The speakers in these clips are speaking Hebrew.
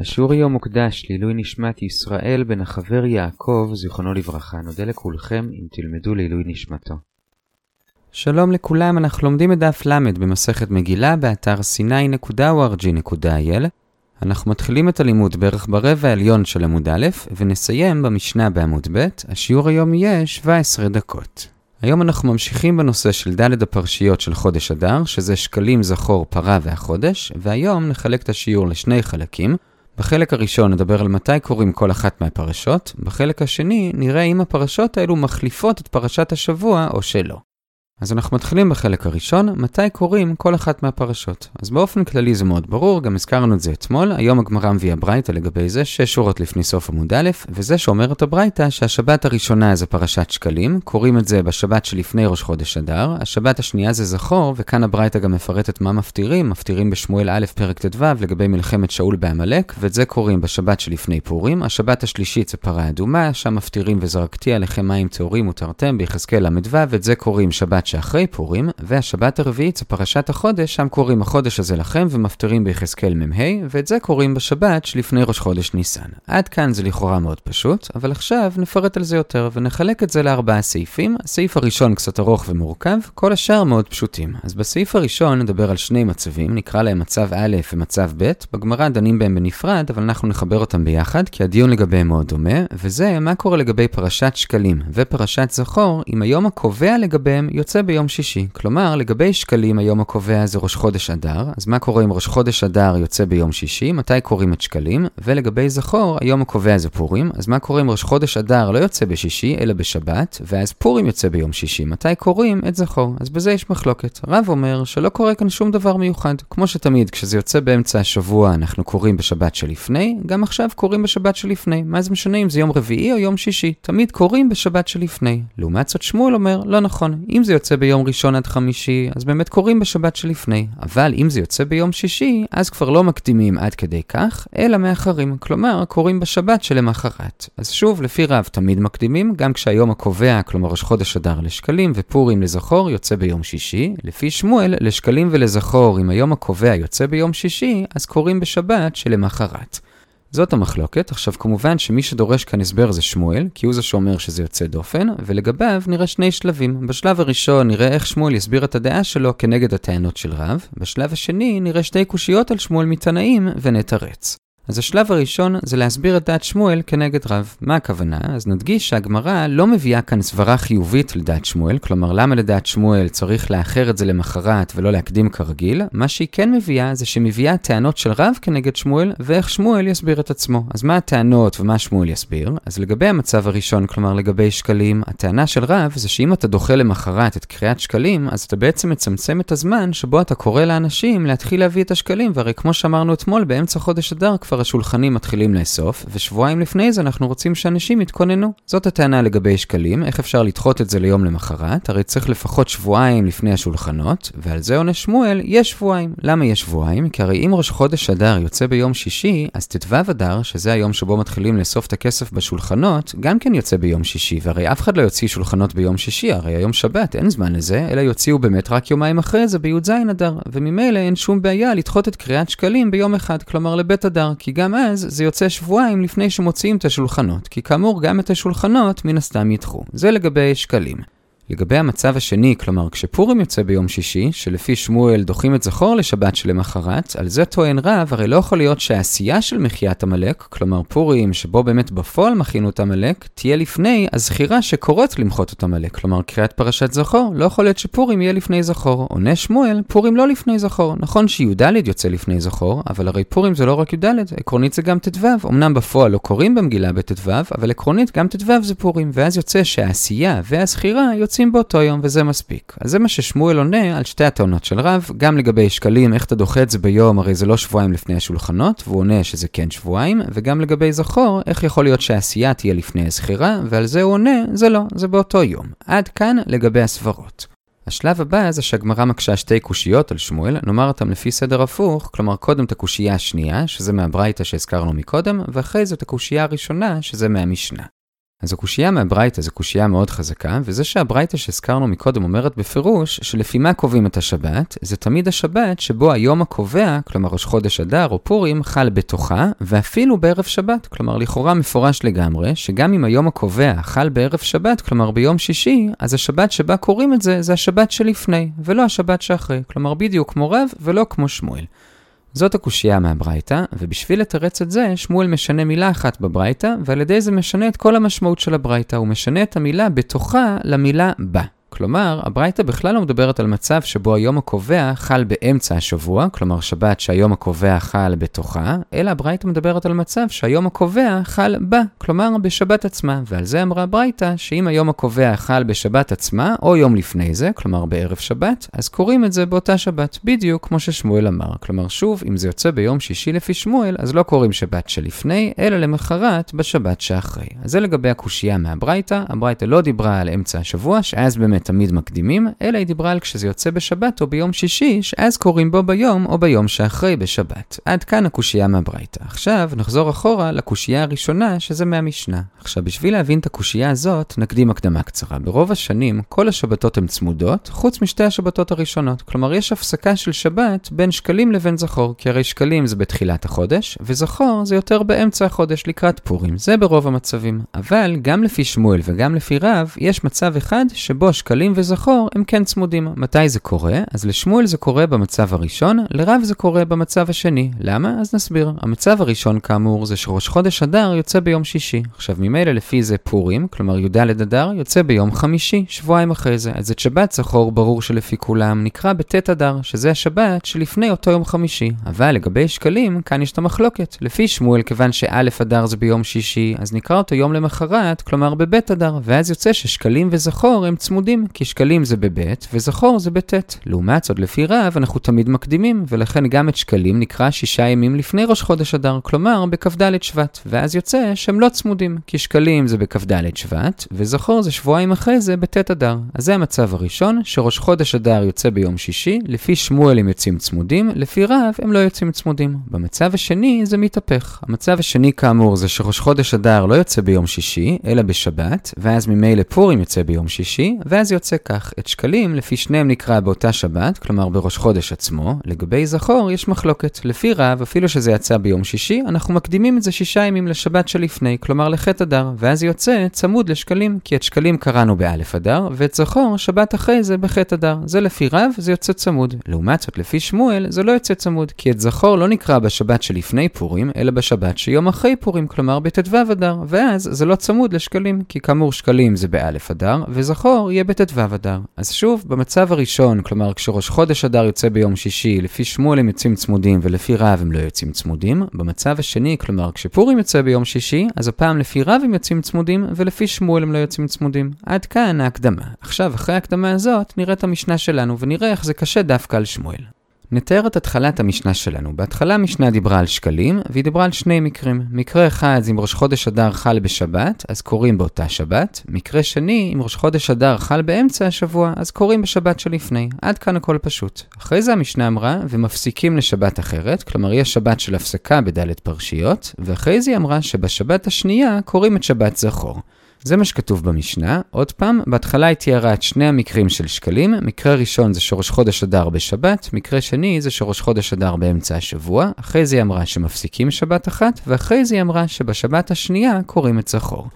השיעור היום מוקדש לעילוי נשמת ישראל בן החבר יעקב, זיכרונו לברכה. נודה לכולכם אם תלמדו לעילוי נשמתו. שלום לכולם, אנחנו לומדים את דף ל' במסכת מגילה באתר sny.org.il. אנחנו מתחילים את הלימוד בערך ברבע העליון של עמוד א', ונסיים במשנה בעמוד ב'. השיעור היום יהיה 17 דקות. היום אנחנו ממשיכים בנושא של ד' הפרשיות של חודש אדר, שזה שקלים, זכור, פרה והחודש, והיום נחלק את השיעור לשני חלקים. בחלק הראשון נדבר על מתי קוראים כל אחת מהפרשות, בחלק השני נראה אם הפרשות האלו מחליפות את פרשת השבוע או שלא. אז אנחנו מתחילים בחלק הראשון, מתי קוראים כל אחת מהפרשות. אז באופן כללי זה מאוד ברור, גם הזכרנו את זה אתמול, היום הגמרא מביאה ברייתא לגבי זה, שש שורות לפני סוף עמוד א', וזה שאומרת הברייתא שהשבת הראשונה זה פרשת שקלים, קוראים את זה בשבת שלפני ראש חודש אדר, השבת השנייה זה זכור, וכאן הברייתא גם מפרטת מה מפטירים, מפטירים בשמואל א' פרק ט"ו לגבי מלחמת שאול בעמלק, ואת זה קוראים בשבת שלפני פורים, השבת השלישית זה פרה אדומה, שם מפטירים וזרקתי עליכם מים טהורים ותרתם ביחזקאל ל"ו, ואת זה קוראים שבת שאחרי פורים, והשבת הרביעית זה פרשת החודש, שם קוראים החודש הזה לכם ומפטרים ביחזקאל מ"ה, ואת זה קוראים בשבת שלפני ראש חודש ניסן. עד כאן זה לכאורה מאוד פשוט, אבל עכשיו נפרט על זה יותר ונחלק את זה לארבעה סעיפים. הסעיף הראשון קצת ארוך ומורכב, כל השאר מאוד פשוטים. אז בסעיף הראשון נדבר על שני מצבים, נקרא להם מצב א' ומצב ב', בגמרא דנים בהם בנפרד, אבל אנחנו נחבר אותם ביחד, כי הדיון לגביהם מאוד דומה, וזה מה קורה לגבי פרשת שקלים ופרשת זכור, אם היום הקובע לגביהם יוצא יוצא ביום שישי. כלומר, לגבי שקלים היום הקובע זה ראש חודש אדר, אז מה קורה אם ראש חודש אדר יוצא ביום שישי? מתי קוראים את שקלים? ולגבי זכור, היום הקובע זה פורים, אז מה קורה אם ראש חודש אדר לא יוצא בשישי, אלא בשבת, ואז פורים יוצא ביום שישי? מתי קוראים את זכור? אז בזה יש מחלוקת. רב אומר שלא קורה כאן שום דבר מיוחד. כמו שתמיד, כשזה יוצא באמצע השבוע אנחנו קוראים בשבת שלפני, גם עכשיו קוראים בשבת שלפני. מה זה משנה אם זה יום רביעי או יום שישי? תמיד קוראים בשבת שלפני. לעומת זאת יוצא ביום ראשון עד חמישי, אז באמת קוראים בשבת שלפני. אבל אם זה יוצא ביום שישי, אז כבר לא מקדימים עד כדי כך, אלא מאחרים. כלומר, קוראים בשבת שלמחרת. אז שוב, לפי רב תמיד מקדימים, גם כשהיום הקובע, כלומר ראש חודש אדר לשקלים, ופורים לזכור יוצא ביום שישי. לפי שמואל, לשקלים ולזכור, אם היום הקובע יוצא ביום שישי, אז קוראים בשבת שלמחרת. זאת המחלוקת. עכשיו כמובן שמי שדורש כאן הסבר זה שמואל, כי הוא זה שאומר שזה יוצא דופן, ולגביו נראה שני שלבים. בשלב הראשון נראה איך שמואל יסביר את הדעה שלו כנגד הטענות של רב, בשלב השני נראה שתי קושיות על שמואל מתנאים ונתרץ. אז השלב הראשון זה להסביר את דעת שמואל כנגד רב. מה הכוונה? אז נדגיש שהגמרא לא מביאה כאן סברה חיובית לדעת שמואל, כלומר למה לדעת שמואל צריך לאחר את זה למחרת ולא להקדים כרגיל, מה שהיא כן מביאה זה שמביאה טענות של רב כנגד שמואל, ואיך שמואל יסביר את עצמו. אז מה הטענות ומה שמואל יסביר? אז לגבי המצב הראשון, כלומר לגבי שקלים, הטענה של רב זה שאם אתה דוחה למחרת את קריאת שקלים, אז אתה בעצם מצמצם את הזמן שבו אתה קורא לאנשים להתחיל להביא את השקלים, והרי כמו שאמרנו אתמול, באמצע חודש אדר כבר כבר השולחנים מתחילים לאסוף, ושבועיים לפני זה אנחנו רוצים שאנשים יתכוננו. זאת הטענה לגבי שקלים, איך אפשר לדחות את זה ליום למחרת? הרי צריך לפחות שבועיים לפני השולחנות, ועל זה עונה שמואל, יש שבועיים. למה יש שבועיים? כי הרי אם ראש חודש אדר יוצא ביום שישי, אז ט"ו אדר, שזה היום שבו מתחילים לאסוף את הכסף בשולחנות, גם כן יוצא ביום שישי, והרי אף אחד לא יוציא שולחנות ביום שישי, הרי היום שבת, אין זמן לזה, אלא יוציאו באמת רק יומיים אחרי זה בי"ז אדר, וממילא אין שום בעיה לדחות את קריאת שקלים ביום אחד, כלומר לבית אדר, כי גם אז זה יוצא שבועיים לפני שמוציאים את השולחנות, כי כאמור גם את השולחנות מן הסתם ידחו. זה לגבי שקלים. לגבי המצב השני, כלומר כשפורים יוצא ביום שישי, שלפי שמואל דוחים את זכור לשבת שלמחרת, על זה טוען רב, הרי לא יכול להיות שהעשייה של מחיית עמלק, כלומר פורים שבו באמת בפועל מכינו את עמלק, תהיה לפני הזכירה שקוראת למחות את עמלק, כלומר קריאת פרשת זכור, לא יכול להיות שפורים יהיה לפני זכור. עונה שמואל, פורים לא לפני זכור. נכון שי"ד יוצא לפני זכור, אבל הרי פורים זה לא רק י"ד, עקרונית זה גם ט"ו. אמנם בפועל לא קוראים במגילה בט"ו, אבל עקרונית גם ט"ו זה פורים, ואז יוצא שהעשייה והזכירה יוצא יוצאים באותו יום וזה מספיק. אז זה מה ששמואל עונה על שתי הטענות של רב, גם לגבי שקלים, איך אתה דוחה את זה ביום, הרי זה לא שבועיים לפני השולחנות, והוא עונה שזה כן שבועיים, וגם לגבי זכור, איך יכול להיות שהעשייה תהיה לפני הזכירה, ועל זה הוא עונה, זה לא, זה באותו יום. עד כאן לגבי הסברות. השלב הבא זה שהגמרא מקשה שתי קושיות על שמואל, נאמר אותם לפי סדר הפוך, כלומר קודם את הקושייה השנייה, שזה מהברייתא שהזכרנו מקודם, ואחרי זה את הקושייה הראשונה, שזה מהמשנה. אז הקושייה מהברייתא זו קושייה מאוד חזקה, וזה שהברייתא שהזכרנו מקודם אומרת בפירוש, שלפי מה קובעים את השבת, זה תמיד השבת שבו היום הקובע, כלומר ראש חודש אדר או פורים, חל בתוכה, ואפילו בערב שבת. כלומר, לכאורה מפורש לגמרי, שגם אם היום הקובע חל בערב שבת, כלומר ביום שישי, אז השבת שבה קוראים את זה, זה השבת שלפני, ולא השבת שאחרי. כלומר, בדיוק כמו רב ולא כמו שמואל. זאת הקושייה מהברייתא, ובשביל לתרץ את זה, שמואל משנה מילה אחת בברייתא, ועל ידי זה משנה את כל המשמעות של הברייתא, הוא משנה את המילה בתוכה למילה בה. כלומר, הברייתא בכלל לא מדברת על מצב שבו היום הקובע חל באמצע השבוע, כלומר שבת שהיום הקובע חל בתוכה, אלא הברייתא מדברת על מצב שהיום הקובע חל בה, כלומר בשבת עצמה, ועל זה אמרה הברייתא שאם היום הקובע חל בשבת עצמה, או יום לפני זה, כלומר בערב שבת, אז קוראים את זה באותה שבת, בדיוק כמו ששמואל אמר. כלומר, שוב, אם זה יוצא ביום שישי לפי שמואל, אז לא קוראים שבת שלפני, אלא למחרת בשבת שאחרי. אז זה לגבי הקושייה מהברייתא, הברייתא לא דיברה על אמצע השבוע, שאז באמת תמיד מקדימים, אלא היא דיברה על כשזה יוצא בשבת או ביום שישי, שאז קוראים בו ביום או ביום שאחרי בשבת. עד כאן הקושייה מהברייתא. עכשיו נחזור אחורה לקושייה הראשונה, שזה מהמשנה. עכשיו, בשביל להבין את הקושייה הזאת, נקדים הקדמה קצרה. ברוב השנים, כל השבתות הן צמודות, חוץ משתי השבתות הראשונות. כלומר, יש הפסקה של שבת בין שקלים לבין זכור, כי הרי שקלים זה בתחילת החודש, וזכור זה יותר באמצע החודש לקראת פורים. זה ברוב המצבים. אבל גם לפי שמואל וגם לפי רב, יש מצב אחד שבו שקלים וזכור הם כן צמודים. מתי זה קורה? אז לשמואל זה קורה במצב הראשון, לרב זה קורה במצב השני. למה? אז נסביר. המצב הראשון כאמור זה שראש חודש אדר יוצא ביום שישי. עכשיו ממילא לפי זה פורים, כלומר י"ד אדר, יוצא ביום חמישי, שבועיים אחרי זה. אז את שבת זכור ברור שלפי כולם נקרא בט' אדר, שזה השבת שלפני אותו יום חמישי. אבל לגבי שקלים, כאן יש את המחלוקת. לפי שמואל, כיוון שא' אדר זה ביום שישי, אז נקרא אותו יום למחרת, כלומר בבית אדר, ואז יוצא ששקלים וזכור הם צמודים, כי שקלים זה בבית וזכור זה בט'. לעומת זאת, לפי רב, אנחנו תמיד מקדימים, ולכן גם את שקלים נקרא שישה ימים לפני ראש חודש אדר, כלומר בכ"ד שבט, ואז יוצא שהם לא צמודים, כי שקלים זה בכ"ד שבט, וזכור זה שבועיים אחרי זה בט' אדר. אז זה המצב הראשון, שראש חודש אדר יוצא ביום שישי, לפי שמואל הם יוצאים צמודים, לפי רב הם לא יוצאים צמודים. במצב השני זה מתהפך. המצב השני כאמור זה שראש חודש אדר לא יוצא ביום שישי, אלא בשבת, ואז ממילא פורים יוצא ביום שישי, ואז יוצא כך, את שקלים לפי שניהם נקרא באותה שבת, כלומר בראש חודש עצמו, לגבי זכור יש מחלוקת. לפי רב, אפילו שזה יצא ביום שישי, אנחנו מקדימים את זה שישה ימים לשבת שלפני, כלומר לחטא אדר, ואז יוצא צמוד לשקלים, כי את שקלים קראנו באלף אדר, ואת זכור שבת אחרי זה בחטא אדר. זה לפי רב, זה יוצא צמוד. לעומת זאת, לפי שמואל, זה לא יוצא צמוד, כי את זכור לא נקרא בשבת שלפני פורים, אלא בשבת שיום אחרי פורים, כלומר בט"ו אדר, ואז זה לא צמוד לשקלים, כי כאמור שקלים זה באלף אדר, וזכור יהיה בט"ו אדר. אז שוב, במצב הראשון, כלומר כשראש חודש אדר יוצא ביום שישי, לפי שמואל הם יוצאים צמודים ולפי רב הם לא יוצאים צמודים. במצב השני, כלומר כשפורים יוצא ביום שישי, אז הפעם לפי רב הם יוצאים צמודים ולפי שמואל הם לא יוצאים צמודים. עד כאן ההקדמה. עכשיו, אחרי ההקדמה הזאת, נראה את המשנה שלנו ונראה איך זה קשה דווקא על שמואל. נתאר את התחלת המשנה שלנו. בהתחלה המשנה דיברה על שקלים, והיא דיברה על שני מקרים. מקרה אחד אם ראש חודש אדר חל בשבת, אז קוראים באותה שבת. מקרה שני, אם ראש חודש אדר חל באמצע השבוע, אז קוראים בשבת שלפני. עד כאן הכל פשוט. אחרי זה המשנה אמרה, ומפסיקים לשבת אחרת, כלומר יש שבת של הפסקה בדלת פרשיות, ואחרי זה היא אמרה שבשבת השנייה קוראים את שבת זכור. זה מה שכתוב במשנה. עוד פעם, בהתחלה היא תיארה את שני המקרים של שקלים. מקרה ראשון זה שראש חודש אדר בשבת, מקרה שני זה שראש חודש אדר באמצע השבוע. אחרי זה היא אמרה שמפסיקים שבת אחת, ואחרי זה היא אמרה שבשבת השנייה קוראים את זכור.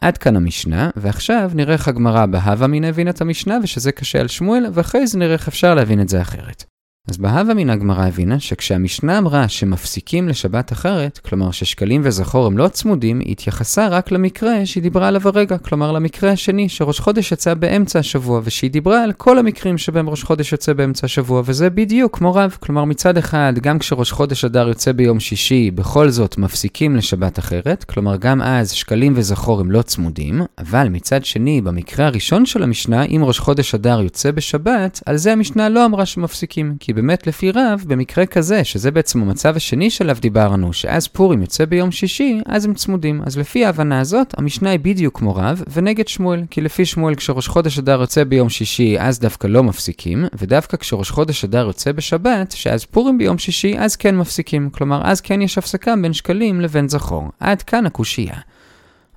עד כאן המשנה, ועכשיו נראה איך הגמרא בהווה מיניה הבין את המשנה, ושזה קשה על שמואל, ואחרי זה נראה איך אפשר להבין את זה אחרת. אז בהווה מן הגמרא הבינה שכשהמשנה אמרה שמפסיקים לשבת אחרת, כלומר ששקלים וזכור הם לא צמודים, היא התייחסה רק למקרה שהיא דיברה עליו הרגע, כלומר למקרה השני שראש חודש יצא באמצע השבוע, ושהיא דיברה על כל המקרים שבהם ראש חודש יוצא באמצע השבוע, וזה בדיוק כמו רב. כלומר מצד אחד, גם כשראש חודש אדר יוצא ביום שישי, בכל זאת מפסיקים לשבת אחרת, כלומר גם אז שקלים וזכור הם לא צמודים, אבל מצד שני, במקרה הראשון של המשנה, אם ראש חודש אדר יוצא בשבת, על זה המשנה לא אמרה שמפסיקים, כי באמת לפי רב, במקרה כזה, שזה בעצם המצב השני שעליו דיברנו, שאז פורים יוצא ביום שישי, אז הם צמודים. אז לפי ההבנה הזאת, המשנה היא בדיוק כמו רב, ונגד שמואל. כי לפי שמואל, כשראש חודש אדר יוצא ביום שישי, אז דווקא לא מפסיקים, ודווקא כשראש חודש אדר יוצא בשבת, שאז פורים ביום שישי, אז כן מפסיקים. כלומר, אז כן יש הפסקה בין שקלים לבין זכור. עד כאן הקושייה.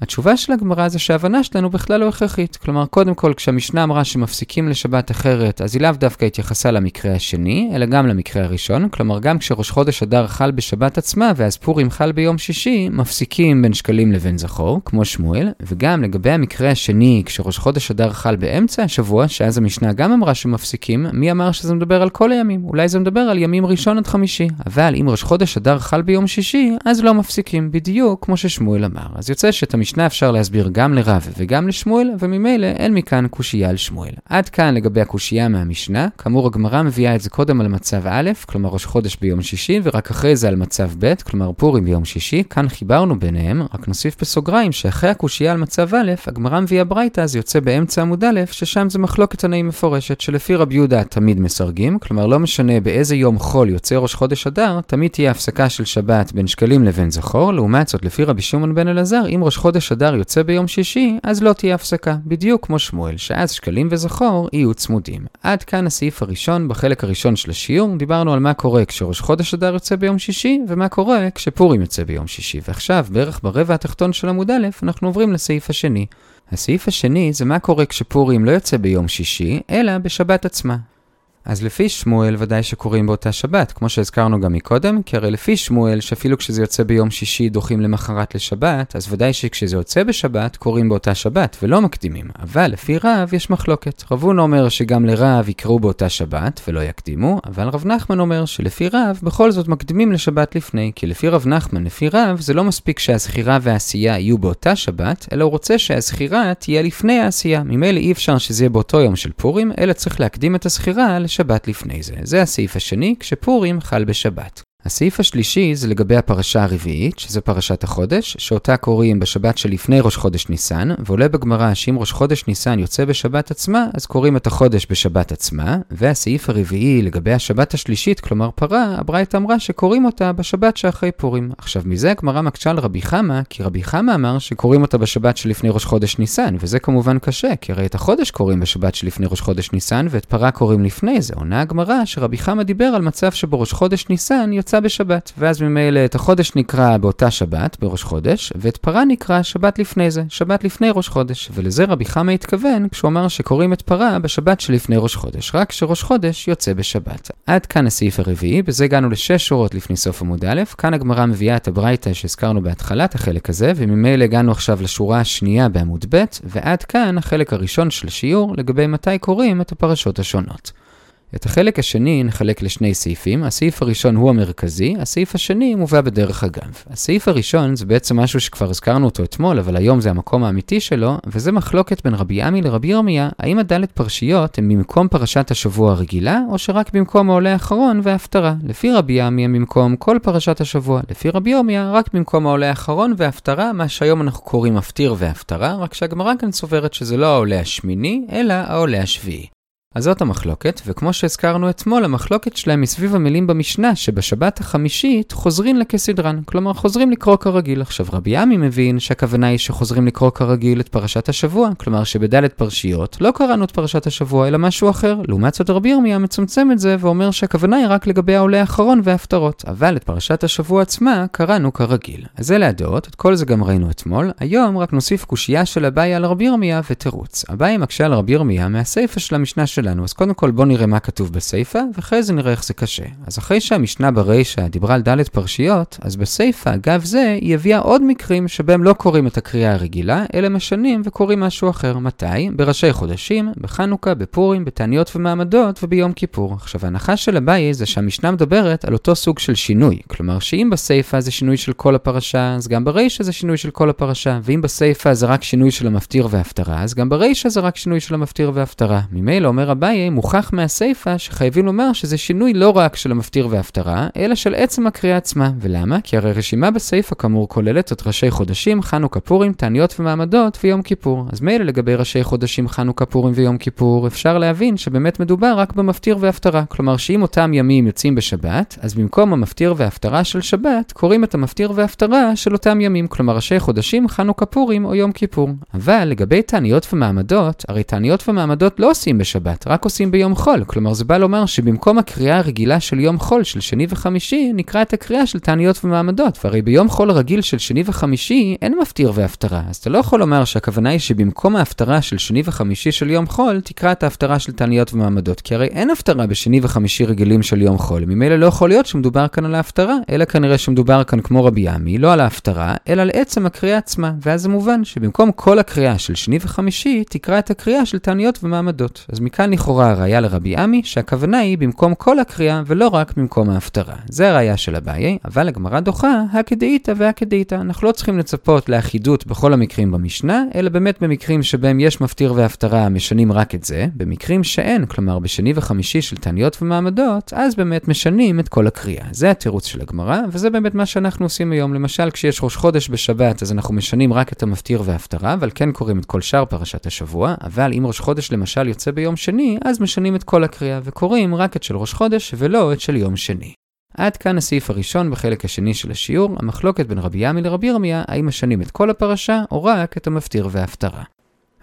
התשובה של הגמרא זה שההבנה שלנו בכלל לא הכרחית. כלומר, קודם כל, כשהמשנה אמרה שמפסיקים לשבת אחרת, אז היא לאו דווקא התייחסה למקרה השני, אלא גם למקרה הראשון. כלומר, גם כשראש חודש אדר חל בשבת עצמה, ואז פורים חל ביום שישי, מפסיקים בין שקלים לבין זכור, כמו שמואל, וגם לגבי המקרה השני, כשראש חודש אדר חל באמצע השבוע, שאז המשנה גם אמרה שמפסיקים, מי אמר שזה מדבר על כל הימים? אולי זה מדבר על ימים ראשון עד חמישי. אבל אם ראש חודש אדר חל ביום שישי, אז לא מפסיקים, בדיוק כמו ששמואל אמר. אז יוצא שאת המשנה אפשר להסביר גם לרב וגם לשמואל, וממילא אין מכאן קושייה על שמואל. עד כאן לגבי הקושייה מהמשנה, כאמור הגמרא מביאה את זה קודם על מצב א', כלומר ראש חודש ביום שישי, ורק אחרי זה על מצב ב', כלומר פורים ביום שישי, כאן חיברנו ביניהם, רק נוסיף בסוגריים שאחרי הקושייה על מצב א', הגמרא מביאה ברייתא, אז יוצא באמצע עמוד א', ששם זה מחלוקת תנאים מפורשת, שלפי רבי יהודה תמיד מסרגים, כלומר לא משנה באיזה יום חול יוצא ראש חודש אדר, תמיד תהיה הפסקה של שבת בין שקלים לבין זכור, לעומת זאת לפי רבי שמעון בן אלעזר, אם ראש חודש אדר יוצא ביום שישי, אז לא תהיה הפסקה, בדיוק כמו שמואל, שאז שקלים וזכור יהיו צמודים. עד כאן הסעיף הראשון, בחלק הראשון של השיעור, דיברנו על מה קורה כשראש חודש אדר יוצא ביום שישי, ומה קורה כשפורים יוצא ביום שישי. ועכשיו, בערך ברבע התחתון של עמוד א', אנחנו עוברים לסעיף השני. הסעיף השני זה מה קורה כשפורים לא יוצא ביום שישי, אלא בשבת עצמה. אז לפי שמואל ודאי שקוראים באותה שבת, כמו שהזכרנו גם מקודם, כי הרי לפי שמואל שאפילו כשזה יוצא ביום שישי דוחים למחרת לשבת, אז ודאי שכשזה יוצא בשבת קוראים באותה שבת ולא מקדימים. אבל לפי רב יש מחלוקת. רבון אומר שגם לרב יקראו באותה שבת ולא יקדימו, אבל רב נחמן אומר שלפי רב בכל זאת מקדימים לשבת לפני, כי לפי רב נחמן, לפי רב, זה לא מספיק שהזכירה והעשייה יהיו באותה שבת, אלא הוא רוצה שהזכירה תהיה לפני העשייה. ממילא אי אפשר שזה יהיה באותו יום של פורים, אלא צריך להקדים את הזכירה שבת לפני זה. זה הסעיף השני, כשפורים חל בשבת. הסעיף השלישי זה לגבי הפרשה הרביעית, שזה פרשת החודש, שאותה קוראים בשבת שלפני ראש חודש ניסן, ועולה בגמרא שאם ראש חודש ניסן יוצא בשבת עצמה, אז קוראים את החודש בשבת עצמה, והסעיף הרביעי לגבי השבת השלישית, כלומר פרה, הברייתא אמרה שקוראים אותה בשבת שאחרי פורים. עכשיו מזה הגמרא מקשה על רבי חמא, כי רבי חמא אמר שקוראים אותה בשבת שלפני ראש חודש ניסן, וזה כמובן קשה, כי הרי את החודש קוראים בשבת שלפני ראש חודש ניסן, ואת פרה קוראים לפני זה. עונה הגמרא שרבי חמא דיבר על מצב שבו ראש חודש ניסן בשבת, ואז ממילא את החודש נקרא באותה שבת, בראש חודש, ואת פרה נקרא שבת לפני זה, שבת לפני ראש חודש, ולזה רבי חמא התכוון כשהוא אמר שקוראים את פרה בשבת שלפני ראש חודש, רק שראש חודש יוצא בשבת. עד כאן הסעיף הרביעי, בזה הגענו לשש שורות לפני סוף עמוד א', כאן הגמרא מביאה את הברייתא שהזכרנו בהתחלת החלק הזה, וממילא הגענו עכשיו לשורה השנייה בעמוד ב', ועד כאן החלק הראשון של השיעור לגבי מתי קוראים את הפרשות השונות. את החלק השני נחלק לשני סעיפים, הסעיף הראשון הוא המרכזי, הסעיף השני מובא בדרך אגב. הסעיף הראשון זה בעצם משהו שכבר הזכרנו אותו אתמול, אבל היום זה המקום האמיתי שלו, וזה מחלוקת בין רבי עמי לרבי ירמיה, האם הדלת פרשיות הם במקום פרשת השבוע הרגילה, או שרק במקום העולה האחרון וההפטרה. לפי רבי עמי הם במקום כל פרשת השבוע, לפי רבי ירמיה רק במקום העולה האחרון וההפטרה, מה שהיום אנחנו קוראים מפטיר והפטרה, רק שהגמרא כאן סוברת שזה לא העולה השמיני, אלא העולה השביעי. אז זאת המחלוקת, וכמו שהזכרנו אתמול, המחלוקת שלהם היא סביב המילים במשנה, שבשבת החמישית חוזרים לכסדרן, כלומר חוזרים לקרוא כרגיל. עכשיו רבי עמי מבין שהכוונה היא שחוזרים לקרוא כרגיל את פרשת השבוע, כלומר שבדלת פרשיות לא קראנו את פרשת השבוע, אלא משהו אחר. לעומת זאת רבי ירמיה מצמצם את זה ואומר שהכוונה היא רק לגבי העולה האחרון וההפטרות, אבל את פרשת השבוע עצמה קראנו כרגיל. אז אלה הדעות, את כל זה גם ראינו אתמול, היום רק נוסיף קושייה של אביי על רבי ירמיה ותירוץ. אביי מקשה על רבי ירמיה מהסיפא של המשנה שלנו. אז קודם כל בואו נראה מה כתוב בסיפא, ואחרי זה נראה איך זה קשה. אז אחרי שהמשנה ברישא דיברה על ד' פרשיות, אז בסיפא, אגב זה, היא הביאה עוד מקרים שבהם לא קוראים את הקריאה הרגילה, אלא משנים וקוראים משהו אחר. מתי? בראשי חודשים, בחנוכה, בפורים, בתעניות ומעמדות וביום כיפור. עכשיו, ההנחה של אביי זה שהמשנה מדברת על אותו סוג של שינוי. כלומר, שאם בסיפא זה שינוי של כל הפרשה, אז גם ברישא זה שינוי של כל הפרשה. ואם בסיפא זה רק שינוי של המפטיר וההפטרה, אז גם ברישא זה רק שינוי של המפטיר וההפטרה. ממילא אומר אביי, מוכח מהסיפא שחייבים לומר שזה שינוי לא רק של המפטיר וההפטרה, אלא של עצם הקריאה עצמה. ולמה? כי הרי רשימה בסיפא כאמור כוללת את ראשי חודשים, חנוכה פורים, תעניות ומעמדות ויום כיפור. אז מילא לגבי ראשי חודשים, חנוכה פורים ויום כיפור, אפשר להבין שבאמת מדובר רק במפטיר וההפטרה. כלומר שאם אותם ימים יוצאים בשבת, אז במקום המפטיר וההפטרה של שבת, קוראים את המפטיר וההפטרה של אותם ימים. כלומר ראשי חודשים, חנוכה פורים או יום כיפור. אבל לגבי תעניות ומעמדות, הרי תעניות ומעמדות לא עושים בשבת. שבת, רק עושים ביום חול. כלומר, זה בא לומר שבמקום הקריאה הרגילה של יום חול של שני וחמישי, נקרא את הקריאה של תעניות ומעמדות. והרי ביום חול רגיל של שני וחמישי אין מפטיר והפטרה. אז אתה לא יכול לומר שהכוונה היא שבמקום ההפטרה של שני וחמישי של יום חול, תקרא את ההפטרה של תעניות ומעמדות. כי הרי אין הפטרה בשני וחמישי רגילים של יום חול. ממילא לא יכול להיות שמדובר כאן על ההפטרה, אלא כנראה שמדובר כאן כמו רבי עמי, לא על ההפטרה, אלא על עצם הקריאה עצמה. ואז זה מובן שבמקום כל הקריאה של שני וחמישי, תקרא את הקריאה של תעניות ומעמדות. אז מכאן לכאורה הראיה לרבי עמי, שהכוונה היא במקום כל הקריאה ולא רק במקום ההפטרה. זה הראיה של אביי, אבל הגמרא דוחה הכדאיתא והכדאיתא. אנחנו לא צריכים לצפות לאחידות בכל המקרים במשנה, אלא באמת במקרים שבהם יש מפטיר והפטרה משנים רק את זה, במקרים שאין, כלומר בשני וחמישי של תעניות ומעמדות, אז באמת משנים את כל הקריאה. זה התירוץ של הגמרא, וזה באמת מה שאנחנו עושים היום. למשל, כשיש ראש חודש בשבת, אז אנחנו משנים רק את המפטיר וההפטרה, אבל כן קוראים את כל שאר פרשת השבוע, אבל אם ראש חודש למשל יוצא ביום שני, אז משנים את כל הקריאה, וקוראים רק את של ראש חודש ולא את של יום שני. עד כאן הסעיף הראשון בחלק השני של השיעור, המחלוקת בין רבי ימי לרבי ירמיה, האם משנים את כל הפרשה או רק את המפטיר וההפטרה.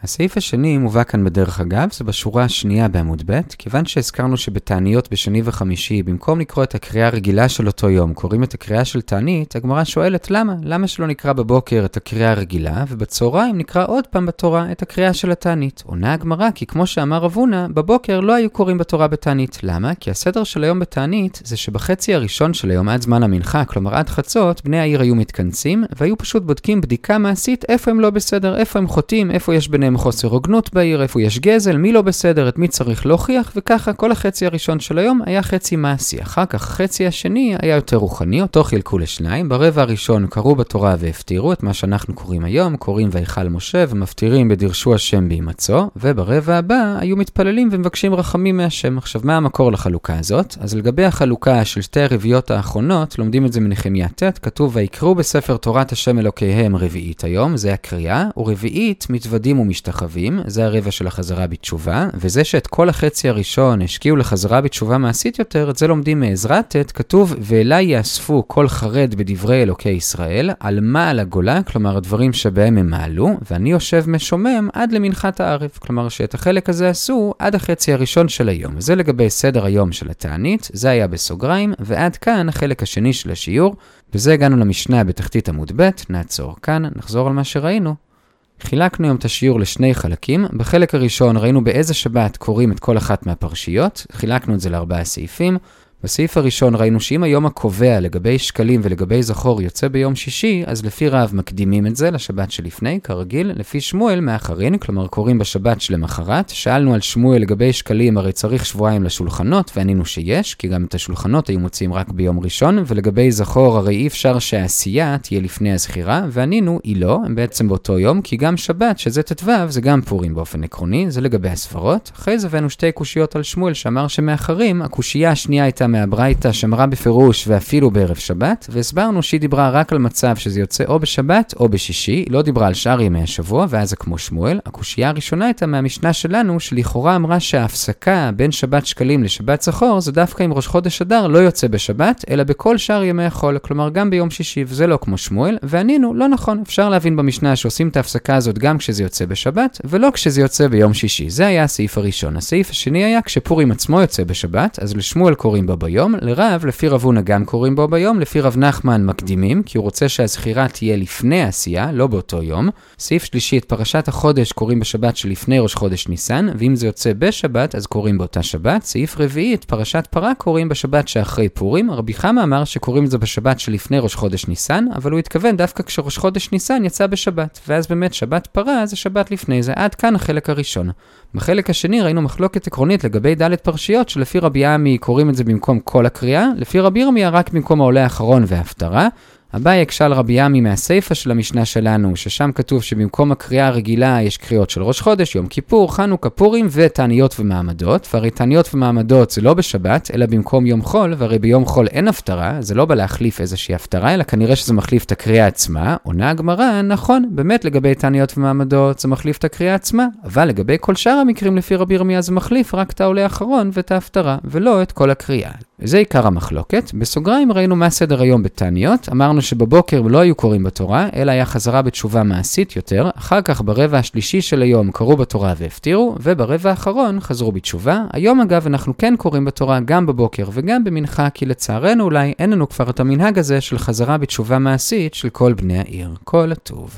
הסעיף השני מובא כאן בדרך אגב, זה בשורה השנייה בעמוד ב', כיוון שהזכרנו שבתעניות בשני וחמישי, במקום לקרוא את הקריאה הרגילה של אותו יום, קוראים את הקריאה של תענית, הגמרא שואלת למה? למה שלא נקרא בבוקר את הקריאה הרגילה, ובצהריים נקרא עוד פעם בתורה את הקריאה של התענית? עונה הגמרא, כי כמו שאמר רב הונא, בבוקר לא היו קוראים בתורה בתענית. למה? כי הסדר של היום בתענית זה שבחצי הראשון של היום עד זמן המנחה, כלומר עד חצות, בני העיר היו מתכנסים, והיו פשוט בודקים בדיקה מעשית איפה הם לא בסדר, איפה הם חוטאים, איפה יש ביניהם חוסר הוגנות בעיר, איפה יש גזל, מי לא בסדר, את מי צריך להוכיח, וככה כל החצי הראשון של היום היה חצי מעשי. אחר כך החצי השני היה יותר רוחני, אותו חילקו לשניים. ברבע הראשון קראו בתורה והפטירו את מה שאנחנו קוראים היום, קוראים ויכל משה ומפטירים בדרשו השם בהימצאו, וברבע הבא היו מתפללים ומבקשים רחמים מהשם. עכשיו, מה המקור לחלוקה הזאת? אז לגבי החלוקה של שתי הרביעיות האחרונות, לומדים את זה מנחמיה ט', כתוב ויקראו בספר תורת השם אלוקיהם רביעית היום, זה הקריאה, ורביעית מתוודים ומשתחווים, זה הרבע של החזרה בתשובה, וזה שאת כל החצי הראשון השקיעו לחזרה בתשובה מעשית יותר, את זה לומדים מעזרת ט', כתוב ואליי יאספו כל חרד בדברי אלוקי ישראל, על מעל הגולה, כלומר הדברים שבהם הם מעלו, ואני יושב משומם עד למנחת הערב, כלומר שאת החלק הזה עשו עד החצי הראשון של היום. זה לגבי סדר היום של התענית, זה היה בסוגריים, ועד כאן החלק השני של השיעור. בזה הגענו למשנה בתחתית עמוד ב', נעצור כאן, נחזור על מה שראינו. חילקנו היום את השיעור לשני חלקים. בחלק הראשון ראינו באיזה שבת קוראים את כל אחת מהפרשיות, חילקנו את זה לארבעה סעיפים. בסעיף הראשון ראינו שאם היום הקובע לגבי שקלים ולגבי זכור יוצא ביום שישי, אז לפי רב מקדימים את זה לשבת שלפני, כרגיל, לפי שמואל מאחרין, כלומר קוראים בשבת שלמחרת. שאלנו על שמואל לגבי שקלים, הרי צריך שבועיים לשולחנות, וענינו שיש, כי גם את השולחנות היו מוציאים רק ביום ראשון, ולגבי זכור הרי אי אפשר שהעשייה תהיה לפני הזכירה, וענינו, היא לא, הם בעצם באותו יום, כי גם שבת, שזה ט"ו, זה גם פורים באופן עקרוני, זה לגבי הספרות. אחרי זה הבאנו שתי קושיות על שמואל, שאמר שמאחרים, מהברייתא שמרה בפירוש ואפילו בערב שבת, והסברנו שהיא דיברה רק על מצב שזה יוצא או בשבת או בשישי, היא לא דיברה על שאר ימי השבוע, ואז זה כמו שמואל. הקושייה הראשונה הייתה מהמשנה שלנו, שלכאורה אמרה שההפסקה בין שבת שקלים לשבת זכור, זה דווקא אם ראש חודש אדר לא יוצא בשבת, אלא בכל שאר ימי החול, כלומר גם ביום שישי, וזה לא כמו שמואל, וענינו, לא נכון, אפשר להבין במשנה שעושים את ההפסקה הזאת גם כשזה יוצא בשבת, ולא כשזה יוצא ביום שישי. זה היה הסעיף הראשון. הסעיף השני היה כשפורים עצמו יוצא בשבת, אז לשמואל קוראים בו ביום, לרב, לפי רב הונא גם קוראים בו ביום, לפי רב נחמן מקדימים, כי הוא רוצה שהזכירה תהיה לפני העשייה, לא באותו יום. סעיף שלישי, את פרשת החודש קוראים בשבת שלפני ראש חודש ניסן, ואם זה יוצא בשבת, אז קוראים באותה שבת. סעיף רביעי, את פרשת פרה קוראים בשבת שאחרי פורים. רבי חמא אמר שקוראים זה בשבת שלפני ראש חודש ניסן, אבל הוא התכוון דווקא כשראש חודש ניסן יצא בשבת, ואז באמת שבת פרה זה שבת לפני זה. עד כאן החלק הראשון. בחלק השני ראינו מחלוקת עקרונית לגבי ד' פרשיות, שלפי רבי עמי קוראים את זה במקום כל הקריאה, לפי רבי ירמיה רק במקום העולה האחרון וההפטרה. אביי הקשה על רבי עמי מהסיפא של המשנה שלנו, ששם כתוב שבמקום הקריאה הרגילה יש קריאות של ראש חודש, יום כיפור, חנוכה, פורים ותעניות ומעמדות, והרי תעניות ומעמדות זה לא בשבת, אלא במקום יום חול, והרי ביום חול אין הפטרה, זה לא בא להחליף איזושהי הפטרה, אלא כנראה שזה מחליף את הקריאה עצמה. עונה הגמרא, נכון, באמת לגבי תעניות ומעמדות זה מחליף את הקריאה עצמה, אבל לגבי כל שאר המקרים לפי רבי ירמיה זה מחליף רק את העולה האחרון ואת ההפטרה, ולא את כל הקריאה. וזה עיקר המחלוקת. בסוגריים ראינו מה סדר היום בתעניות. אמרנו שבבוקר לא היו קוראים בתורה, אלא היה חזרה בתשובה מעשית יותר. אחר כך ברבע השלישי של היום קראו בתורה והפטירו, וברבע האחרון חזרו בתשובה. היום אגב אנחנו כן קוראים בתורה גם בבוקר וגם במנחה, כי לצערנו אולי אין לנו כבר את המנהג הזה של חזרה בתשובה מעשית של כל בני העיר. כל הטוב.